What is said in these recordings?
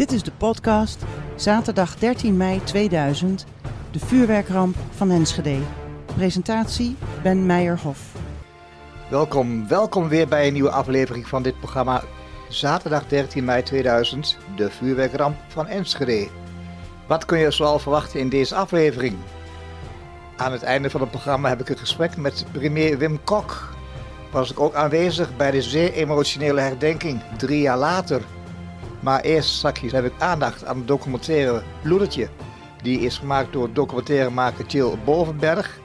Dit is de podcast zaterdag 13 mei 2000, de vuurwerkramp van Enschede. Presentatie Ben Meijerhof. Welkom, welkom weer bij een nieuwe aflevering van dit programma. Zaterdag 13 mei 2000, de vuurwerkramp van Enschede. Wat kun je zoal verwachten in deze aflevering? Aan het einde van het programma heb ik een gesprek met premier Wim Kok. Was ik ook aanwezig bij de zeer emotionele herdenking drie jaar later. Maar eerst straks heb ik aandacht aan de documentaire Bloedertje. Die is gemaakt door documentairemaker Jill Bovenberg.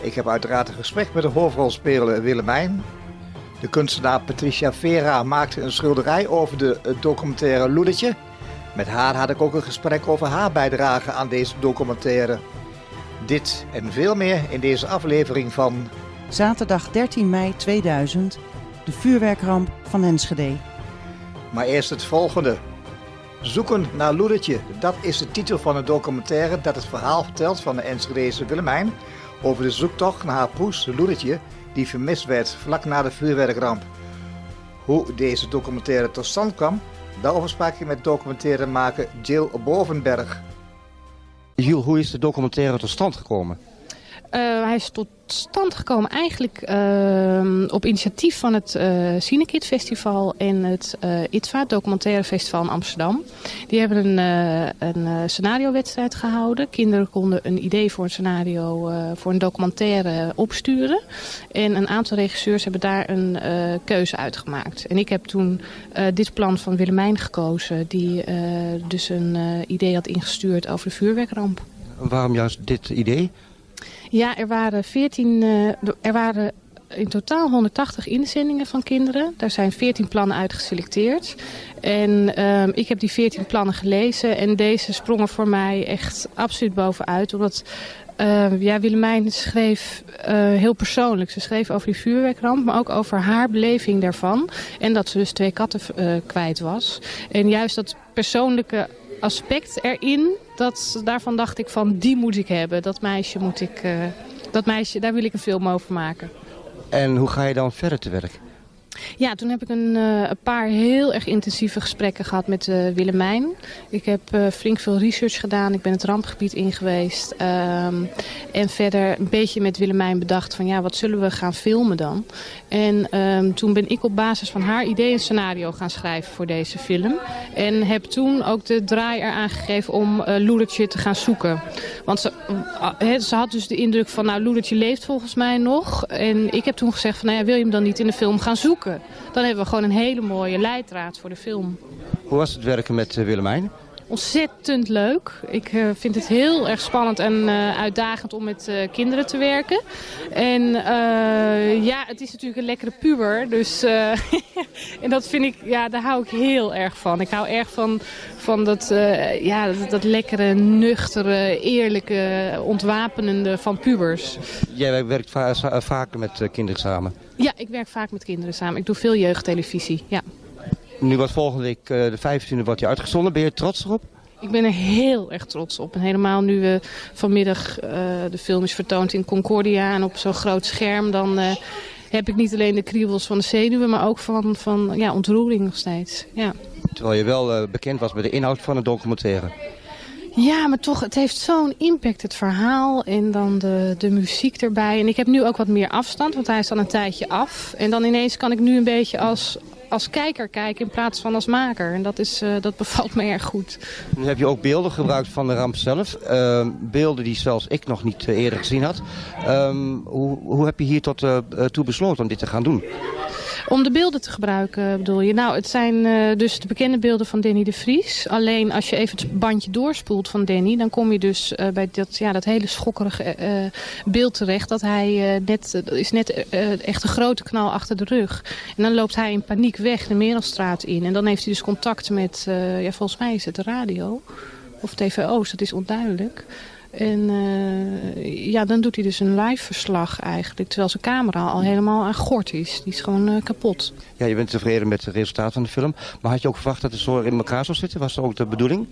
Ik heb uiteraard een gesprek met de hoofdrolspeler Willemijn. De kunstenaar Patricia Vera maakte een schilderij over de documentaire Loedertje. Met haar had ik ook een gesprek over haar bijdrage aan deze documentaire. Dit en veel meer in deze aflevering van Zaterdag 13 mei 2000, de vuurwerkramp van Enschede. Maar eerst het volgende. Zoeken naar Loedertje. Dat is de titel van een documentaire dat het verhaal vertelt van de Enschedese Willemijn over de zoektocht naar haar poes Loedertje die vermist werd vlak na de vuurwerkramp. Hoe deze documentaire tot stand kwam, daarover sprak ik met documentairemaker Jill Bovenberg. Jill, hoe is de documentaire tot stand gekomen? Uh, hij is tot stand gekomen eigenlijk uh, op initiatief van het uh, Festival en het uh, ITVA, Documentaire Festival in Amsterdam. Die hebben een, een scenario-wedstrijd gehouden. Kinderen konden een idee voor een scenario, voor een documentaire opsturen. En een aantal regisseurs hebben daar een keuze uitgemaakt. En ik heb toen dit plan van Willemijn gekozen, die dus een idee had ingestuurd over de vuurwerkramp. Waarom juist dit idee? Ja, er waren, 14, uh, er waren in totaal 180 inzendingen van kinderen. Daar zijn 14 plannen uit geselecteerd. En uh, ik heb die 14 plannen gelezen. En deze sprongen voor mij echt absoluut bovenuit. Omdat uh, ja, Willemijn schreef uh, heel persoonlijk. Ze schreef over die vuurwerkramp, maar ook over haar beleving daarvan. En dat ze dus twee katten uh, kwijt was. En juist dat persoonlijke aspect erin. Dat, daarvan dacht ik van, die moet ik hebben. Dat meisje moet ik, uh, dat meisje, daar wil ik een film over maken. En hoe ga je dan verder te werk? Ja, toen heb ik een, uh, een paar heel erg intensieve gesprekken gehad met uh, Willemijn. Ik heb uh, flink veel research gedaan. Ik ben het rampgebied in geweest. Um, en verder een beetje met Willemijn bedacht van ja, wat zullen we gaan filmen dan? En um, toen ben ik op basis van haar idee een scenario gaan schrijven voor deze film. En heb toen ook de draai eraan gegeven om Loedertje te gaan zoeken. Want ze, ze had dus de indruk van nou, Loedertje leeft volgens mij nog. En ik heb toen gezegd van nou ja, wil je hem dan niet in de film gaan zoeken? Dan hebben we gewoon een hele mooie leidraad voor de film. Hoe was het werken met Willemijn? Ontzettend leuk. Ik uh, vind het heel erg spannend en uh, uitdagend om met uh, kinderen te werken. En ja, het is natuurlijk een lekkere puber. Dus en dat vind ik, ja, daar hou ik heel erg van. Ik hou erg van, van dat, ja, dat, dat, lekkere, nuchtere, eerlijke, ontwapenende van pubers. Jij werkt va vaker met kinderen samen? Ja, ik werk vaak met kinderen samen. Ik doe veel jeugdtelevisie, ja. Nu wordt volgende week uh, de 25e wordt je uitgezonden. Ben je trots erop? Ik ben er heel erg trots op. En helemaal nu we vanmiddag uh, de film is vertoond in Concordia en op zo'n groot scherm... dan uh, heb ik niet alleen de kriebels van de zenuwen, maar ook van, van ja, ontroering nog steeds. Ja. Terwijl je wel bekend was met de inhoud van het documentaire. Ja, maar toch, het heeft zo'n impact, het verhaal en dan de, de muziek erbij. En ik heb nu ook wat meer afstand, want hij is dan een tijdje af. En dan ineens kan ik nu een beetje als, als kijker kijken in plaats van als maker. En dat, is, uh, dat bevalt me erg goed. Nu heb je ook beelden gebruikt van de ramp zelf. Uh, beelden die zelfs ik nog niet uh, eerder gezien had. Um, hoe, hoe heb je hier tot, uh, toe besloten om dit te gaan doen? Om de beelden te gebruiken bedoel je? Nou, het zijn uh, dus de bekende beelden van Danny de Vries. Alleen als je even het bandje doorspoelt van Danny... dan kom je dus uh, bij dat, ja, dat hele schokkerige uh, beeld terecht... dat hij net, is net echt een grote knal achter de rug. En dan loopt hij in paniek weg de Merelstraat in. En dan heeft hij dus contact met, ja, volgens mij is het de radio... Of TVO's, dat is onduidelijk. En uh, ja, dan doet hij dus een live verslag eigenlijk. Terwijl zijn camera al helemaal aan gort is. Die is gewoon uh, kapot. Ja, je bent tevreden met het resultaat van de film. Maar had je ook verwacht dat het zo in elkaar zou zitten? Was dat ook de bedoeling?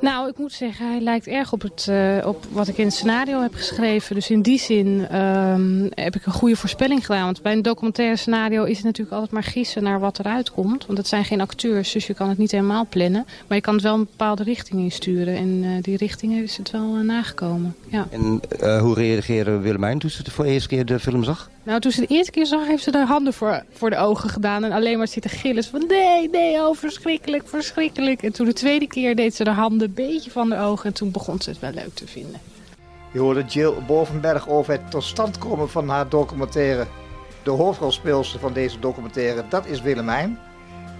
Nou, ik moet zeggen, hij lijkt erg op, het, uh, op wat ik in het scenario heb geschreven. Dus in die zin um, heb ik een goede voorspelling gedaan. Want bij een documentaire scenario is het natuurlijk altijd maar gissen naar wat eruit komt. Want het zijn geen acteurs, dus je kan het niet helemaal plannen. Maar je kan het wel een bepaalde richting insturen. En uh, die richting is het wel uh, nagekomen. Ja. En hoe reageerde Willemijn toen ze de voor de eerste keer de film zag? Nou, toen ze de eerste keer zag, heeft ze haar handen voor, voor de ogen gedaan. En alleen maar zitten gillen. Van nee, nee, oh, verschrikkelijk, verschrikkelijk. En toen de tweede keer deed ze de handen een beetje van de ogen. En toen begon ze het wel leuk te vinden. Je hoorde Jill Bovenberg over het tot stand komen van haar documentaire. De hoofdrolspeelster van deze documentaire, dat is Willemijn.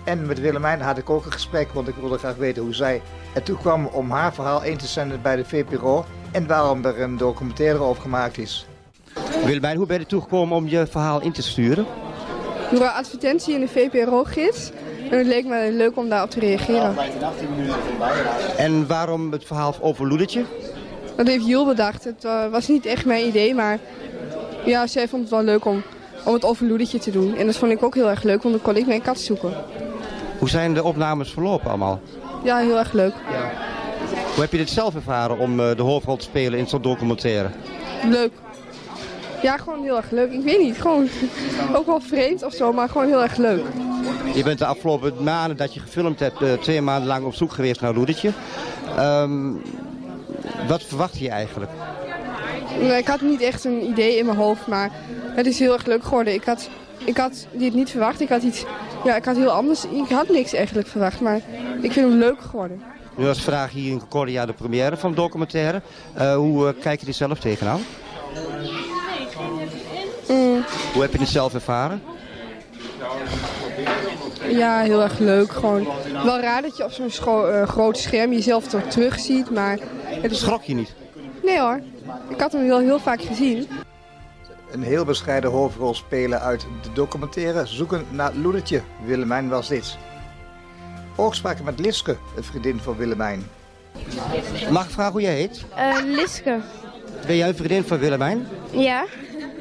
En met Willemijn had ik ook een gesprek, want ik wilde graag weten hoe zij ertoe kwam om haar verhaal in te zenden bij de VPRO. En waarom er een documentaire over gemaakt is. Willemijn, hoe ben je ertoe gekomen om je verhaal in te sturen? Door een advertentie in de VPRO-gids. En het leek me leuk om daarop te reageren. En waarom het verhaal over Loedertje? Dat heeft Jul bedacht. Het uh, was niet echt mijn idee, maar ja, zij vond het wel leuk om, om het over Loedertje te doen. En dat vond ik ook heel erg leuk, want dan kon ik mijn kat zoeken. Hoe zijn de opnames verlopen allemaal? Ja, heel erg leuk. Ja. Hoe heb je dit zelf ervaren om uh, de hoofdrol te spelen in zo'n documentaire? Leuk. Ja, gewoon heel erg leuk. Ik weet niet, gewoon ook wel vreemd of zo, maar gewoon heel erg leuk. Je bent de afgelopen maanden dat je gefilmd hebt, uh, twee maanden lang op zoek geweest naar Loedertje. Um, wat verwacht je eigenlijk? Nee, ik had niet echt een idee in mijn hoofd, maar het is heel erg leuk geworden. Ik had, ik had dit niet verwacht. Ik had iets, ja, ik had heel anders. Ik had niks eigenlijk verwacht, maar ik vind hem leuk geworden. Nu was vraag hier in Concordia de première van de documentaire. Uh, hoe uh, kijk je er zelf tegenaan? Mm. Hoe heb je het zelf ervaren? Ja, heel erg leuk. Gewoon wel raar dat je op zo'n uh, groot scherm jezelf toch terug ziet, maar... Het Schrok je niet? Nee hoor. Ik had hem heel, heel vaak gezien. Een heel bescheiden hoofdrol spelen uit de documentaire Zoeken naar Loedertje. Willemijn was dit. Ook spraken met Liske, een vriendin van Willemijn. Mag ik vragen hoe jij heet? Uh, Liske. Ben jij een vriendin van Willemijn? Ja.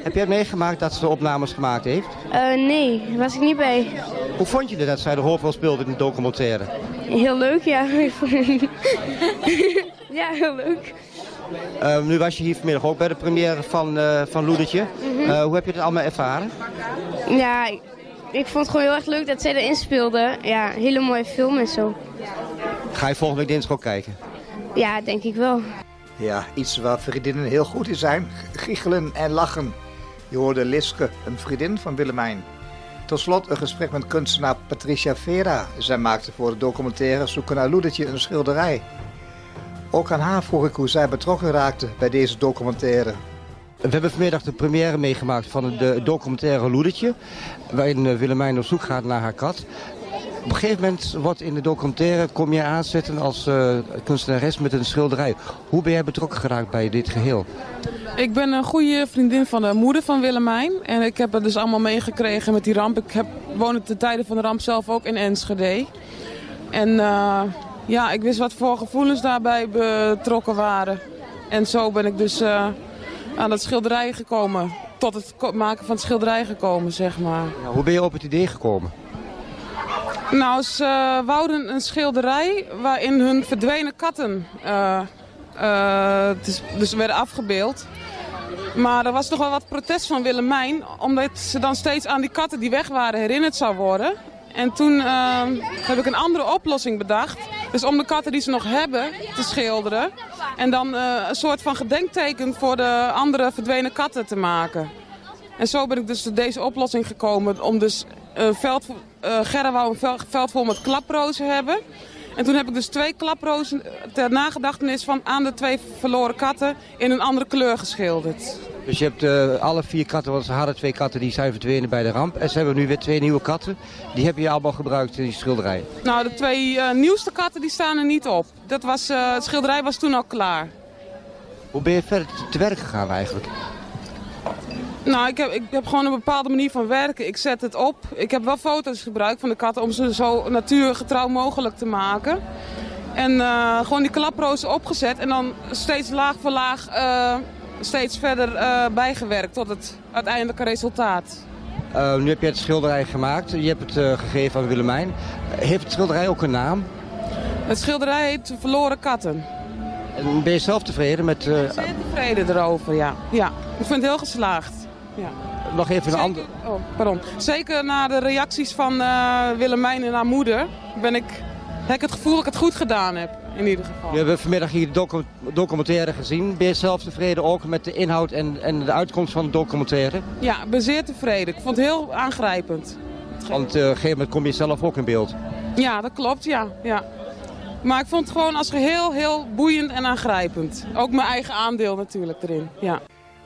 Heb jij meegemaakt dat ze de opnames gemaakt heeft? Uh, nee, daar was ik niet bij. Hoe vond je het dat zij de hoofdrol speelde in de documentaire? Heel leuk, ja. ja, heel leuk. Uh, nu was je hier vanmiddag ook bij de première van, uh, van Loedertje. Mm -hmm. hoe heb je het allemaal ervaren? Ja, ik, ik, vond het gewoon heel erg leuk dat zij erin speelde. Ja, een hele mooie film en zo. Ga je volgende week dinsdag ook kijken? Ja, denk ik wel. Ja, iets waar vriendinnen heel goed in zijn. Giechelen en lachen. Je hoorde Liske, een vriendin van Willemijn. Tot slot een gesprek met kunstenaar Patricia Vera. Zij maakte voor de documentaire Zoeken naar Loedertje een schilderij. Ook aan haar vroeg ik hoe zij betrokken raakte bij deze documentaire. We hebben vanmiddag de première meegemaakt van de documentaire Loedertje. Waarin Willemijn op zoek gaat naar haar kat. Op een gegeven moment wordt in de documentaire, kom je aanzetten als uh, kunstenares met een schilderij. Hoe ben jij betrokken geraakt bij dit geheel? Ik ben een goede vriendin van de moeder van Willemijn. En ik heb het dus allemaal meegekregen met die ramp. Ik heb, woonde de tijden van de ramp zelf ook in Enschede. En uh, ja, ik wist wat voor gevoelens daarbij betrokken waren. En zo ben ik dus uh, aan het schilderij gekomen. Tot het maken van het schilderij gekomen, zeg maar. Hoe ben je op het idee gekomen? Nou, ze uh, wouden een schilderij waarin hun verdwenen katten uh, dus werden afgebeeld. Maar er was toch wel wat protest van Willemijn, omdat ze dan steeds aan die katten die weg waren herinnerd zou worden. En toen heb ik een andere oplossing bedacht. Dus om de katten die ze nog hebben te schilderen. En dan een soort van gedenkteken voor de andere verdwenen katten te maken. En zo ben ik dus tot deze oplossing gekomen om dus een veld, uh, veld vol met klaprozen hebben. En toen heb ik dus twee klaprozen ter nagedachtenis van aan de twee verloren katten in een andere kleur geschilderd. Dus je hebt uh, alle vier katten, want ze hadden twee katten die zijn verdwenen bij de ramp. En ze hebben nu weer twee nieuwe katten. Die heb je allemaal gebruikt in die schilderij. Nou, de twee uh, nieuwste katten die staan er niet op. Dat was, het schilderij was toen al klaar. Hoe ben je verder te werk gegaan eigenlijk? Nou, ik heb, ik heb gewoon een bepaalde manier van werken. Ik zet het op. Ik heb wel foto's gebruikt van de katten om ze zo natuurgetrouw mogelijk te maken. En uh, gewoon die klaprozen opgezet en dan steeds laag voor laag uh, steeds verder uh, bijgewerkt tot het uiteindelijke resultaat. nu heb je het schilderij gemaakt. Je hebt het gegeven aan Willemijn. Heeft het schilderij ook een naam? Het schilderij heet Verloren Katten. En ben je zelf tevreden met... Uh, Zeer tevreden erover, ja. ja. Ik vind het heel geslaagd. Ja. Nog even een ander... Oh, pardon. Zeker na de reacties van uh, Willemijn en haar moeder ben ik, heb ik het gevoel dat ik het goed gedaan heb. In ieder geval. We hebben vanmiddag hier de documentaire gezien. Ben je zelf tevreden ook met de inhoud en, en de uitkomst van de documentaire? Ja, ik ben zeer tevreden. Ik vond het heel aangrijpend. Want uh, op een gegeven moment kom je zelf ook in beeld. Ja, dat klopt, ja. ja. Maar ik vond het gewoon als geheel heel boeiend en aangrijpend. Ook mijn eigen aandeel natuurlijk erin, ja.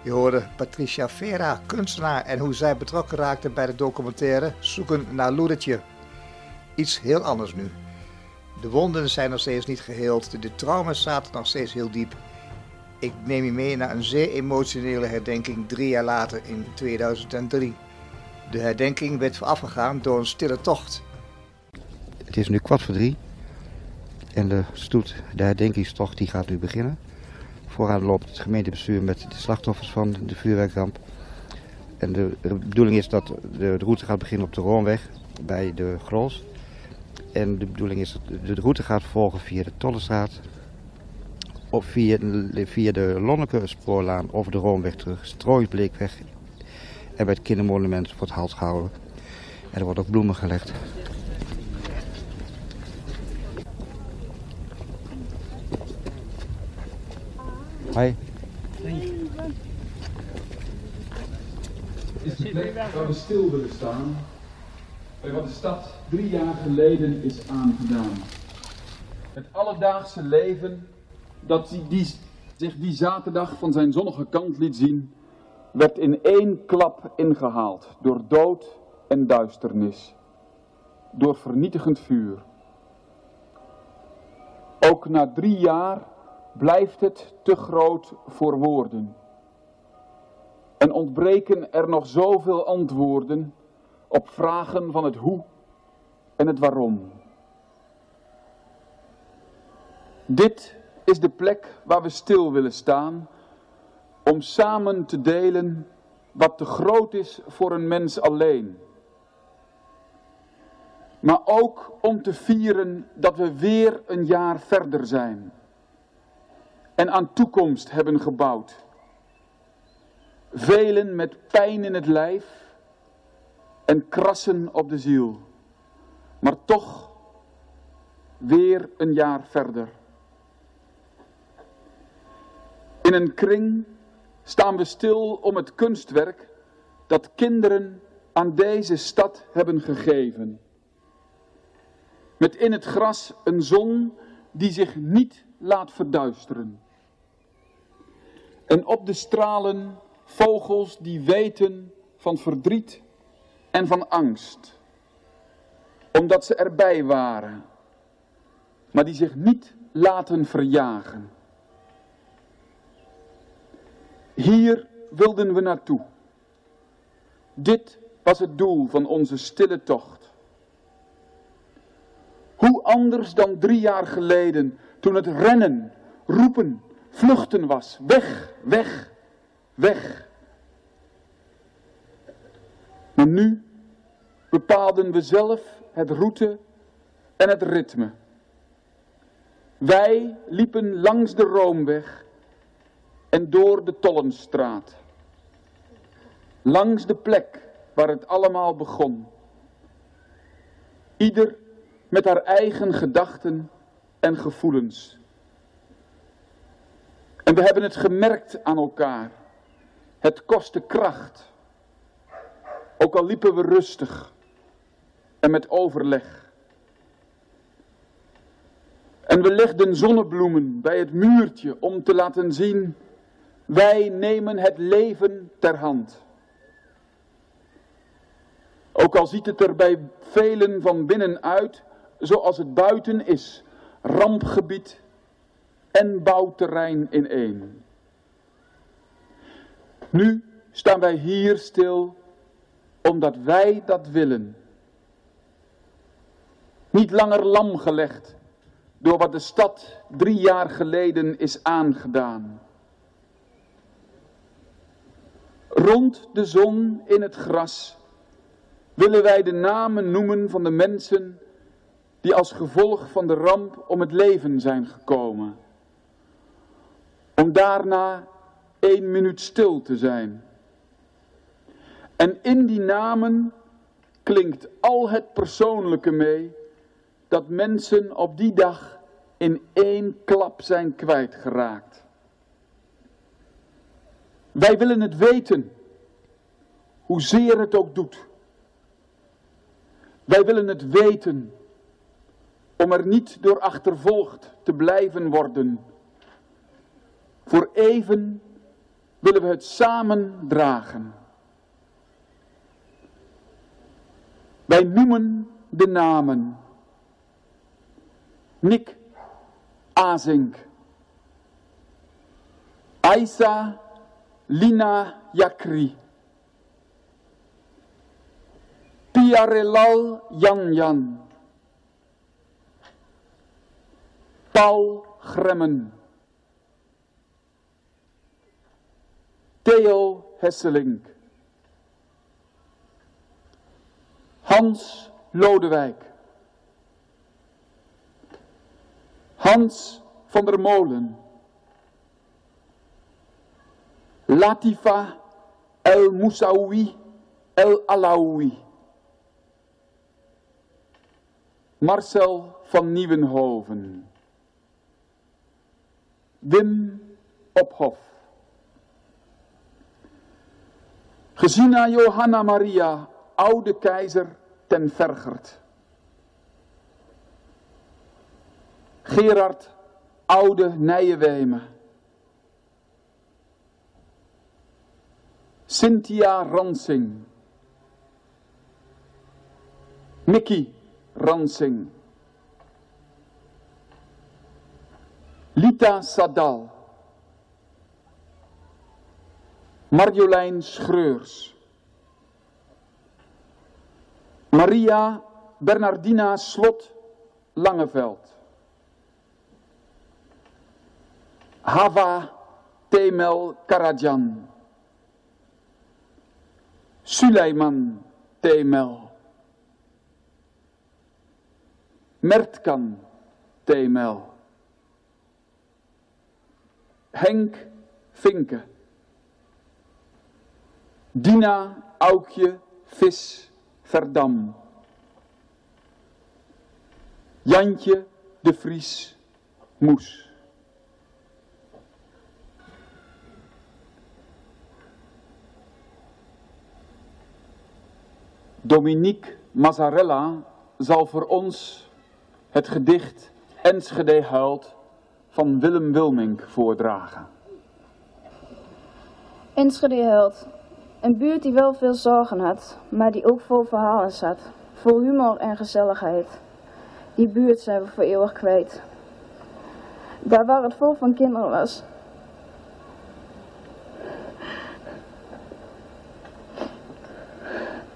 Je hoorde Patricia Vera, kunstenaar, en hoe zij betrokken raakte bij de documentaire Zoeken naar Loedertje. Iets heel anders nu. De wonden zijn nog steeds niet geheeld, de trauma's zaten nog steeds heel diep. Ik neem je mee naar een zeer emotionele herdenking drie jaar later in 2003. De herdenking werd voorafgegaan door een stille tocht. Het is nu kwart voor drie en de stoet, de herdenkingstocht, die gaat nu beginnen. Vooraan loopt het gemeentebestuur met de slachtoffers van de vuurwerkramp. En de, bedoeling is dat de, route gaat beginnen op de Roomweg bij de Groos. En de bedoeling is dat de, route gaat volgen via de Tollestraat. Of via, via de Lonneke spoorlaan over de Roomweg terug. Strooisbleekweg. En bij het kindermonument wordt halt gehouden. En er wordt ook bloemen gelegd. Hoi. Is de plek waar we stil willen staan bij wat de stad drie jaar geleden is aangedaan. Het alledaagse leven dat die, zich die zaterdag van zijn zonnige kant liet zien, werd in één klap ingehaald door dood en duisternis, door vernietigend vuur. Ook na drie jaar blijft het te groot voor woorden. En ontbreken er nog zoveel antwoorden op vragen van het hoe en het waarom. Dit is de plek waar we stil willen staan om samen te delen wat te groot is voor een mens alleen. Maar ook om te vieren dat we weer een jaar verder zijn en aan toekomst hebben gebouwd. Velen met pijn in het lijf en krassen op de ziel. Maar toch weer een jaar verder. In een kring staan we stil om het kunstwerk dat kinderen aan deze stad hebben gegeven. Met in het gras een zon die zich niet laat verduisteren. En op de stralen vogels die weten van verdriet en van angst. Omdat ze erbij waren, maar die zich niet laten verjagen. Hier wilden we naartoe. Dit was het doel van onze stille tocht. Hoe anders dan drie jaar geleden, toen het rennen, roepen, vluchten was. Weg, weg, weg. Maar nu bepaalden we zelf het route en het ritme. Wij liepen langs de Roomweg en door de Tollenstraat. Langs de plek waar het allemaal begon. Ieder met haar eigen gedachten en gevoelens. En we hebben het gemerkt aan elkaar. Het kostte kracht. Ook al liepen we rustig en met overleg. En we legden zonnebloemen bij het muurtje om te laten zien, wij nemen het leven ter hand. Ook al ziet het er bij velen van binnenuit zoals het buiten is, rampgebied en bouwterrein in één. Nu staan wij hier stil omdat wij dat willen. Niet langer lam gelegd door wat de stad drie jaar geleden is aangedaan. Rond de zon in het gras willen wij de namen noemen van de mensen die als gevolg van de ramp om het leven zijn gekomen. Om daarna één minuut stil te zijn. En in die namen klinkt al het persoonlijke mee dat mensen op die dag in één klap zijn kwijtgeraakt. Wij willen het weten, hoezeer het ook doet. Wij willen het weten, om er niet door achtervolgd te blijven worden. Voor even willen we het samen dragen. Wij noemen de namen. Nick Azink. Aisa Lina Yakri. Piarelal Jan Jan. Paul Gremmen. Theo Hesselink. Hans Lodewijk. Hans van der Molen. Latifa El Moussaoui El Alaoui. Marcel van Nieuwenhoven. Wim Ophof. Gesina Johanna Maria, oude keizer ten Vergert. Gerard, oude Nijenwemen. Cynthia Ransing. Mickey Ransing. Lita Sadal. Marjolein Schreurs. Maria Bernardina Slot Langeveld. Hava Temel Karajan. Suleiman Temel. Mertkan Temel. Henk Vinke. Dina Aukje Vis Verdam. Jantje de Vries Moes. Dominique Mazzarella zal voor ons het gedicht Enschede huilt van Willem Wilmink voordragen. Enschede huilt. Een buurt die wel veel zorgen had, maar die ook vol verhalen zat. Vol humor en gezelligheid. Die buurt zijn we voor eeuwig kwijt. Daar waar het vol van kinderen was.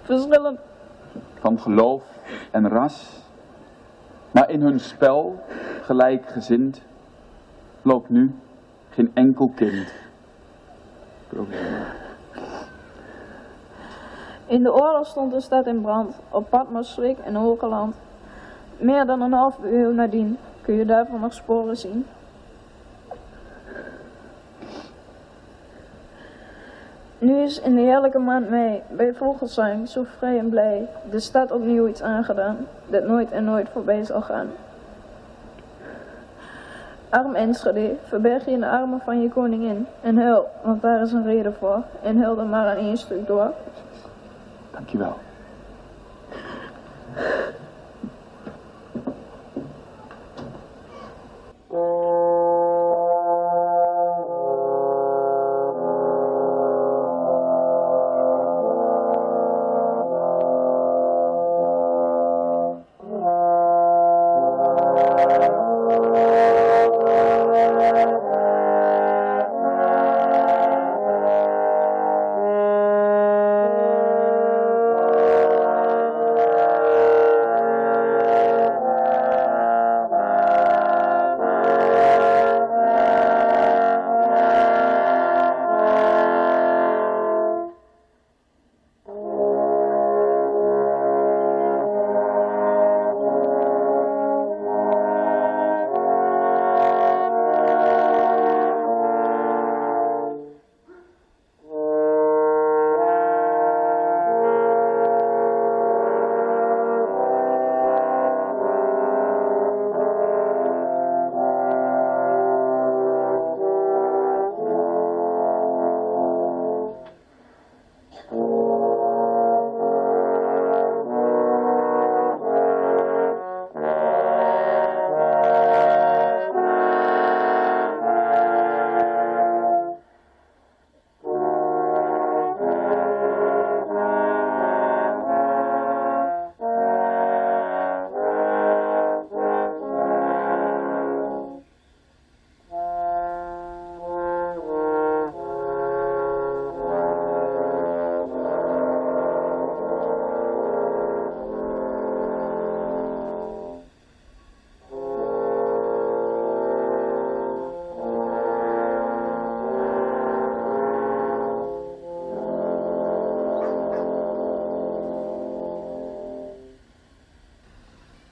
Verschillen van geloof en ras, maar in hun spel, gelijkgezind, loopt nu geen enkel kind. In de oorlog stond de stad in brand, op Patmosstreek en Hogeland. Meer dan een half eeuw nadien kun je daarvan nog sporen zien. Nu is in de heerlijke maand mei bij Vogelsang zo vrij en blij de stad opnieuw iets aangedaan dat nooit en nooit voorbij zal gaan. Arm Enschede, verberg je in de armen van je koningin en huil, want daar is een reden voor en huil dan maar aan één stuk door. Dankjewel.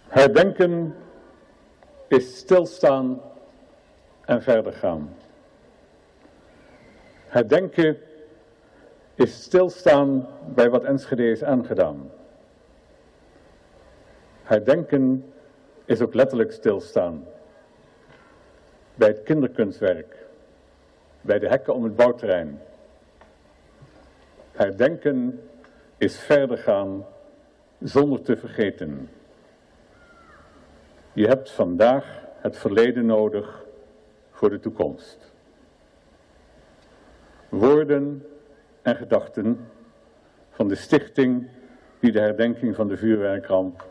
Herdenken is stilstaan en verder gaan. Herdenken is stilstaan bij wat Enschede is aangedaan. Herdenken is ook letterlijk stilstaan. Bij het kinderkunstwerk, bij de hekken om het bouwterrein. Herdenken is verder gaan zonder te vergeten. Je hebt vandaag het verleden nodig voor de toekomst. Woorden en gedachten van de stichting die de herdenking van de vuurwerkramp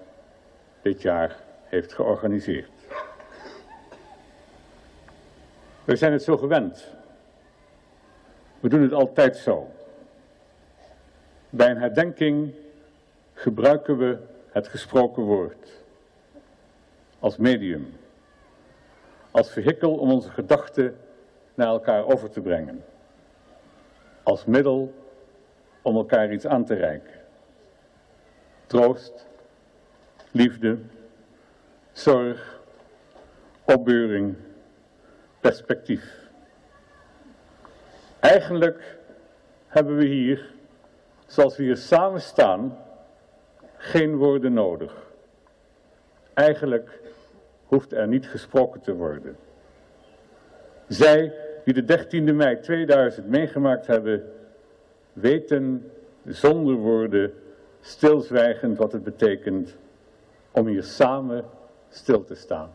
dit jaar heeft georganiseerd. We zijn het zo gewend. We doen het altijd zo. Bij een herdenking gebruiken we het gesproken woord als medium, als vehikel om onze gedachten naar elkaar over te brengen, als middel om elkaar iets aan te reiken. Troost, liefde, zorg, opbeuring, perspectief. Eigenlijk hebben we hier, zoals we hier samen staan, geen woorden nodig. Eigenlijk hoeft er niet gesproken te worden. Zij die de 13e mei 2000 meegemaakt hebben, weten zonder woorden stilzwijgend wat het betekent om hier samen stil te staan.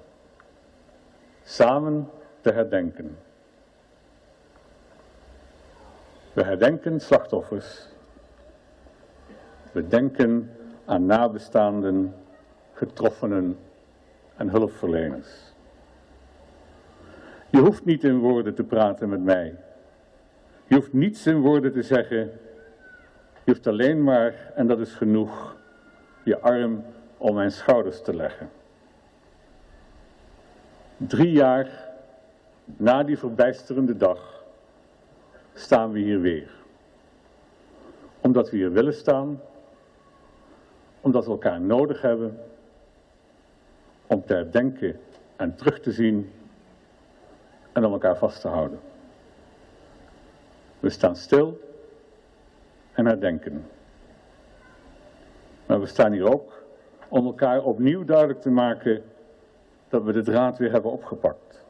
Samen te herdenken. We herdenken slachtoffers. We denken aan nabestaanden, getroffenen en hulpverleners. Je hoeft niet in woorden te praten met mij. Je hoeft niets in woorden te zeggen. Je hoeft alleen maar, en dat is genoeg, je arm om mijn schouders te leggen. Drie jaar na die verbijsterende dag staan we hier weer. Omdat we hier willen staan, omdat we elkaar nodig hebben, om te herdenken en terug te zien en om elkaar vast te houden. We staan stil en herdenken. Maar we staan hier ook om elkaar opnieuw duidelijk te maken dat we de draad weer hebben opgepakt.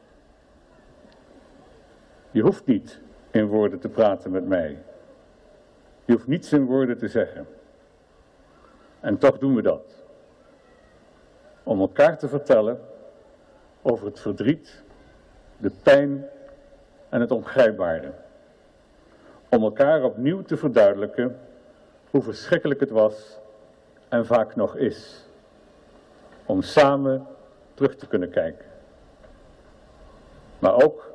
Je hoeft niet in woorden te praten met mij. Je hoeft niets in woorden te zeggen. En toch doen we dat. Om elkaar te vertellen over het verdriet, de pijn en het ongrijpbare. Om elkaar opnieuw te verduidelijken hoe verschrikkelijk het was en vaak nog is. Om samen terug te kunnen kijken. Maar ook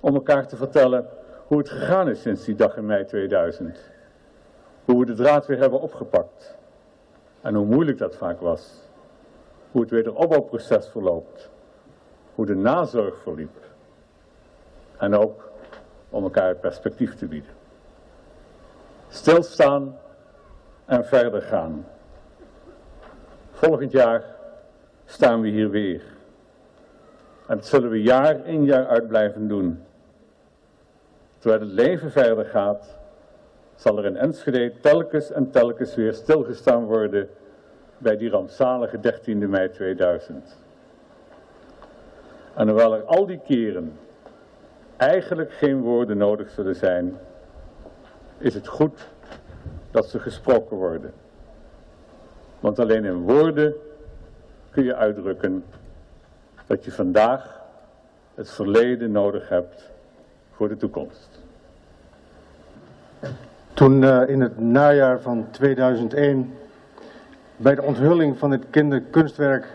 om elkaar te vertellen hoe het gegaan is sinds die dag in mei 2000. Hoe we de draad weer hebben opgepakt. En hoe moeilijk dat vaak was. Hoe het wederopbouwproces verloopt. Hoe de nazorg verliep. En ook om elkaar perspectief te bieden. Stilstaan en verder gaan. Volgend jaar staan we hier weer. En dat zullen we jaar in jaar uit blijven doen. Terwijl het leven verder gaat, zal er in Enschede telkens en telkens weer stilgestaan worden bij die rampzalige 13e mei 2000. En hoewel er al die keren eigenlijk geen woorden nodig zullen zijn, is het goed dat ze gesproken worden. Want alleen in woorden kun je uitdrukken dat je vandaag het verleden nodig hebt voor de toekomst. Toen uh, in het najaar van 2001 bij de onthulling van het kinderkunstwerk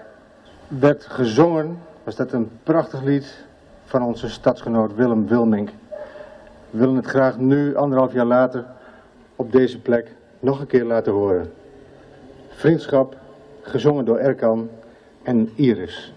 werd gezongen, was dat een prachtig lied van onze stadsgenoot Willem Wilmink. We willen het graag nu, anderhalf jaar later, op deze plek nog een keer laten horen. Vriendschap, gezongen door Erkan en Iris.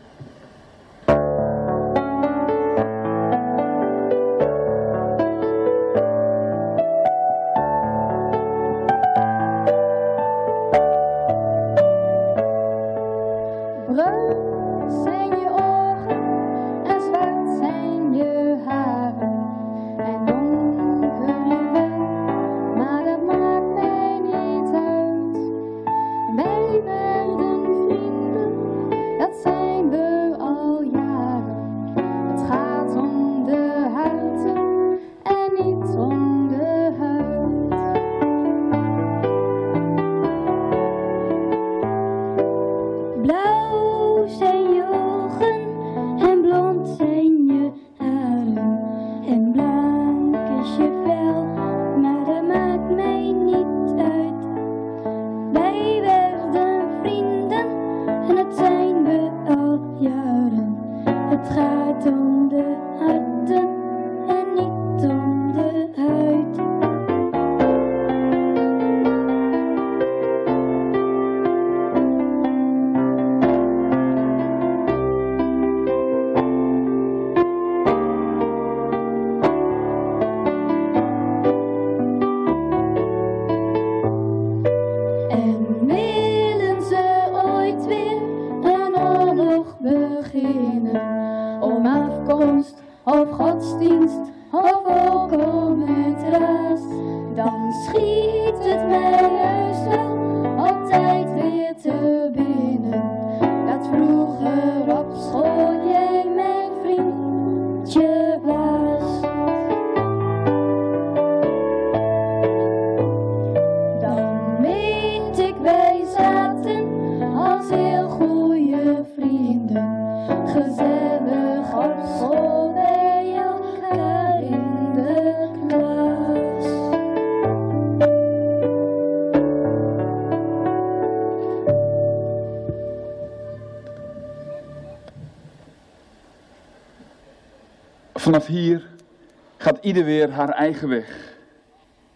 Ieder weer haar eigen weg.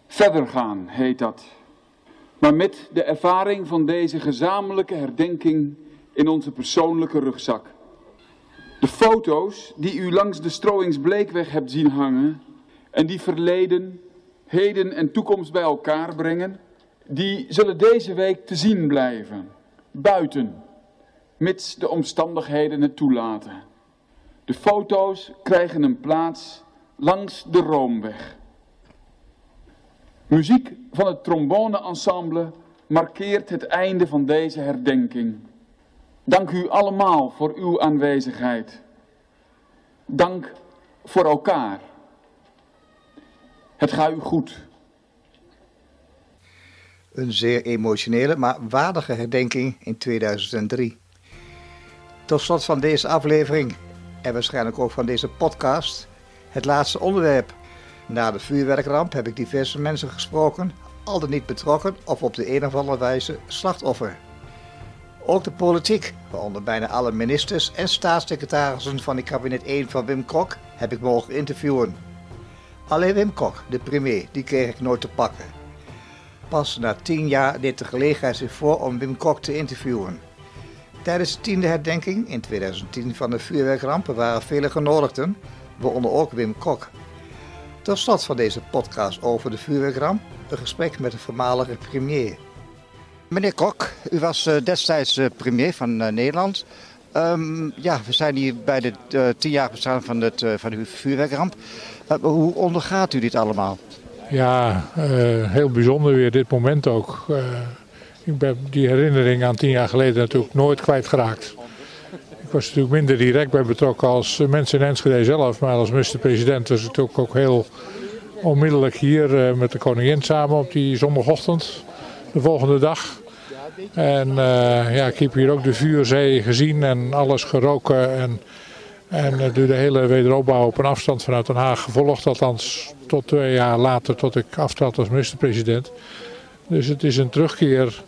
Verder gaan heet dat. Maar met de ervaring van deze gezamenlijke herdenking in onze persoonlijke rugzak. De foto's die u langs de Strooingsbleekweg hebt zien hangen en die verleden, heden en toekomst bij elkaar brengen, die zullen deze week te zien blijven. Buiten, mits de omstandigheden het toelaten. De foto's krijgen een plaats langs de Roomweg. Muziek van het tromboneensemble markeert het einde van deze herdenking. Dank u allemaal voor uw aanwezigheid. Dank voor elkaar. Het gaat u goed. Een zeer emotionele, maar waardige herdenking in 2003. Tot slot van deze aflevering en waarschijnlijk ook van deze podcast het laatste onderwerp. Na de vuurwerkramp heb ik diverse mensen gesproken, al dan niet betrokken of op de een of andere wijze slachtoffer. Ook de politiek, waaronder bijna alle ministers en staatssecretarissen van het kabinet 1 van Wim Kok, heb ik mogen interviewen. Alleen Wim Kok, de premier, die kreeg ik nooit te pakken. Pas na tien jaar deed de gelegenheid zich voor om Wim Kok te interviewen. Tijdens de tiende herdenking in 2010 van de vuurwerkrampen waren vele genodigden, waaronder ook Wim Kok. Tot slot van deze podcast over de vuurwerkramp een gesprek met de voormalige premier. Meneer Kok, u was eh, destijds eh, premier van eh, Nederland. Ehm, ja, we zijn hier bij de uh, tienjarig bestaan van, het, van de vuurwerkramp. Hoe ondergaat u dit allemaal? Ja, heel bijzonder weer dit moment ook. ik ben die herinnering aan tien jaar geleden natuurlijk nooit kwijtgeraakt. Was natuurlijk minder direct bij betrokken als mensen in Enschede zelf. Maar als minister-president was het ook heel onmiddellijk hier met de koningin samen op die zondagochtend. De volgende dag. En uh, ja, ik heb hier ook de vuurzee gezien en alles geroken. En, en de hele wederopbouw op een afstand vanuit Den Haag gevolgd. Althans tot twee jaar later, tot ik aftrad als minister-president. Dus het is een terugkeer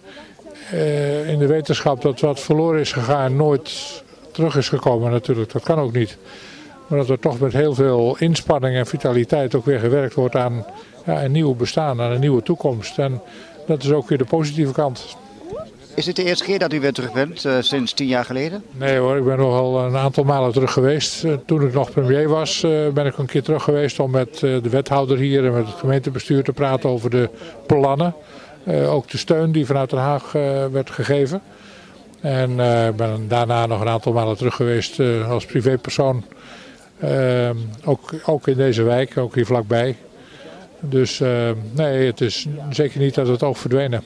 in de wetenschap dat wat verloren is gegaan nooit terug is gekomen natuurlijk. Dat kan ook niet. Maar dat er toch met heel veel inspanning en vitaliteit ook weer gewerkt wordt aan ja, een nieuw bestaan, aan een nieuwe toekomst. En dat is ook weer de positieve kant. Is dit de eerste keer dat u weer terug bent, uh, sinds tien jaar geleden? Nee hoor, ik ben nogal een aantal malen terug geweest. Uh, toen ik nog premier was, uh, ben ik een keer terug geweest om met de wethouder hier en met het gemeentebestuur te praten over de plannen. ook de steun die vanuit Den Haag werd gegeven. En ik ben daarna nog een aantal malen terug geweest als privépersoon. ook, ook in deze wijk, ook hier vlakbij. Dus nee, het is zeker niet dat het oog verdwenen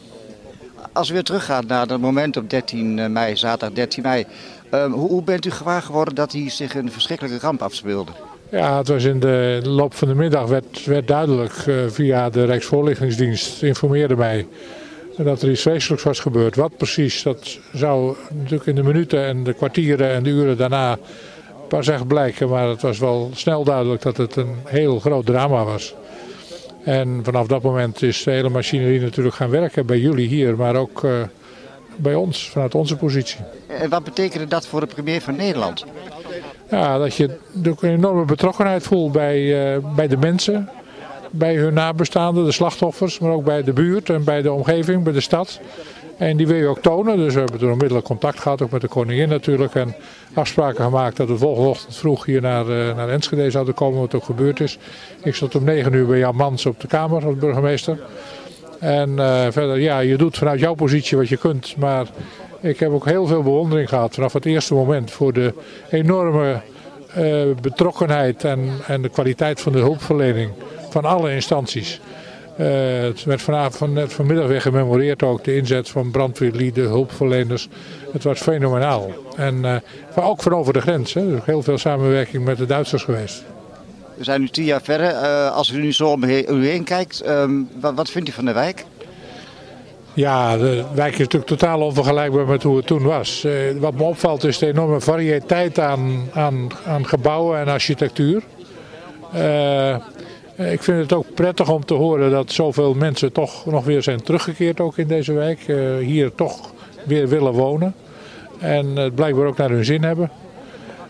als u weer teruggaat naar het moment op 13 mei, zaterdag 13 mei. Um, hoe, hoe, bent u gewaar geworden dat hier zich een verschrikkelijke ramp afspeelde? Ja, het was in de loop van de middag werd, werd duidelijk uh, via de Rijksvoorlichtingsdienst informeerde mij dat er iets vreselijks was gebeurd. Wat precies, dat zou natuurlijk in de minuten en de kwartieren en de uren daarna pas echt blijken. Maar het was wel snel duidelijk dat het een heel groot drama was. En vanaf dat moment is de hele machinerie natuurlijk gaan werken bij jullie hier, maar ook uh, bij ons, vanuit onze positie. En wat betekende dat voor de premier van Nederland? ja, dat je een enorme betrokkenheid voelt bij, uh, bij de mensen, bij hun nabestaanden, de slachtoffers, maar ook bij de buurt en bij de omgeving, bij de stad. En die wil je ook tonen, dus we hebben toen onmiddellijk contact gehad, ook met de koningin natuurlijk. En afspraken gemaakt dat we volgende ochtend vroeg hier naar, uh, naar Enschede zouden komen, wat ook gebeurd is. Ik stond om 9 uur bij Jan Mans op de Kamer als burgemeester. En uh, verder, ja, je doet vanuit jouw positie wat je kunt, maar ik heb ook heel veel bewondering gehad vanaf het eerste moment voor de enorme uh, betrokkenheid en, en de kwaliteit van de hulpverlening van alle instanties. Uh, het werd vanavond, net vanmiddag weer gememoreerd ook, de inzet van brandweerlieden, hulpverleners. Het was fenomenaal. En uh, maar ook van over de grens. Hè. Er is heel veel samenwerking met de Duitsers geweest. We zijn nu tien jaar verder. Uh, als u nu zo om u heen kijkt, um, wat, wat vindt u van de wijk? Ja, de wijk is natuurlijk totaal onvergelijkbaar met hoe het toen was. Uh, wat me opvalt is de enorme variëteit aan, aan, aan gebouwen en architectuur. Uh, ik vind het ook prettig om te horen dat zoveel mensen toch nog weer zijn teruggekeerd ook in deze wijk. Uh, hier toch weer willen wonen. En het blijkbaar ook naar hun zin hebben.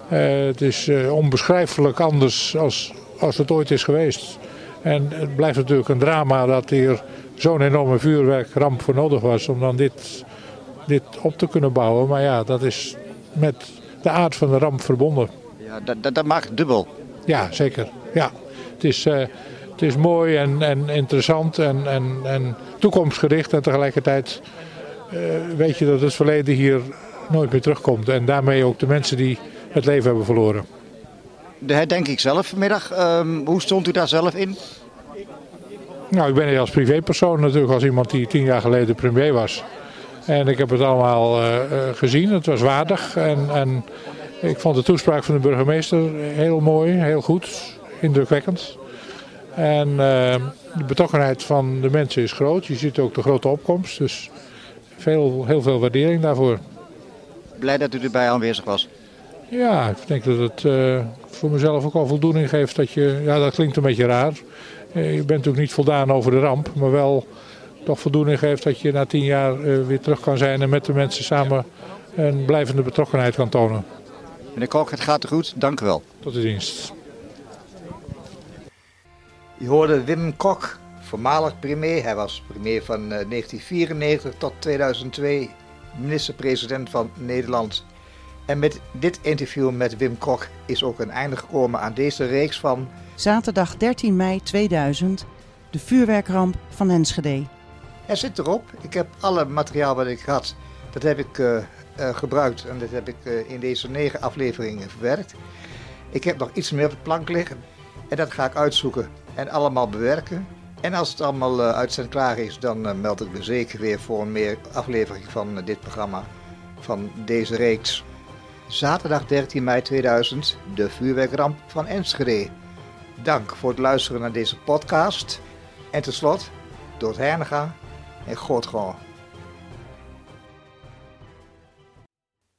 het is onbeschrijfelijk anders als, als het ooit is geweest. En het blijft natuurlijk een drama dat hier zo'n enorme vuurwerkramp voor nodig was om dan dit, dit op te kunnen bouwen. Maar ja, dat is met de aard van de ramp verbonden. Ja, dat, dat, dat maakt dubbel. Ja, zeker. Ja. Het, is, uh, het is mooi en, en interessant en, en, en toekomstgericht. En tegelijkertijd uh, weet je dat het verleden hier nooit meer terugkomt. En daarmee ook de mensen die het leven hebben verloren. De ik zelf vanmiddag. Um, hoe stond u daar zelf in? Nou, ik ben hier als privépersoon natuurlijk, als iemand die tien jaar geleden premier was. En ik heb het allemaal uh, gezien. Het was waardig. En, en ik vond de toespraak van de burgemeester heel mooi, heel goed, indrukwekkend. En uh, de betrokkenheid van de mensen is groot. Je ziet ook de grote opkomst. Dus veel, heel veel waardering daarvoor. Blij dat u erbij aanwezig was. Ja, ik denk dat het uh, voor mezelf ook al voldoening geeft dat je... Ja, dat klinkt een beetje raar. Je bent natuurlijk niet voldaan over de ramp, maar wel toch voldoening geeft dat je na tien jaar weer terug kan zijn en met de mensen samen een blijvende betrokkenheid kan tonen. Meneer Kok, het gaat goed. Dank u wel. Tot de dienst. Je hoorde Wim Kok, voormalig premier. Hij was premier van 1994 tot 2002, minister-president van Nederland. En met dit interview met Wim Kok is ook een einde gekomen aan deze reeks van Zaterdag 13 mei 2000, de vuurwerkramp van Enschede. Er zit erop. Ik heb alle materiaal wat ik had, dat heb ik uh, uh, gebruikt en dat heb ik uh, in deze negen afleveringen verwerkt. Ik heb nog iets meer op de plank liggen en dat ga ik uitzoeken en allemaal bewerken. En als het allemaal uitzend klaar is, dan meld ik me zeker weer voor een meer aflevering van dit programma, van deze reeks. Zaterdag 13 mei 2000, de vuurwerkramp van Enschede. Dank voor het luisteren naar deze podcast. En tot slot, door het Hernega en God gewoon.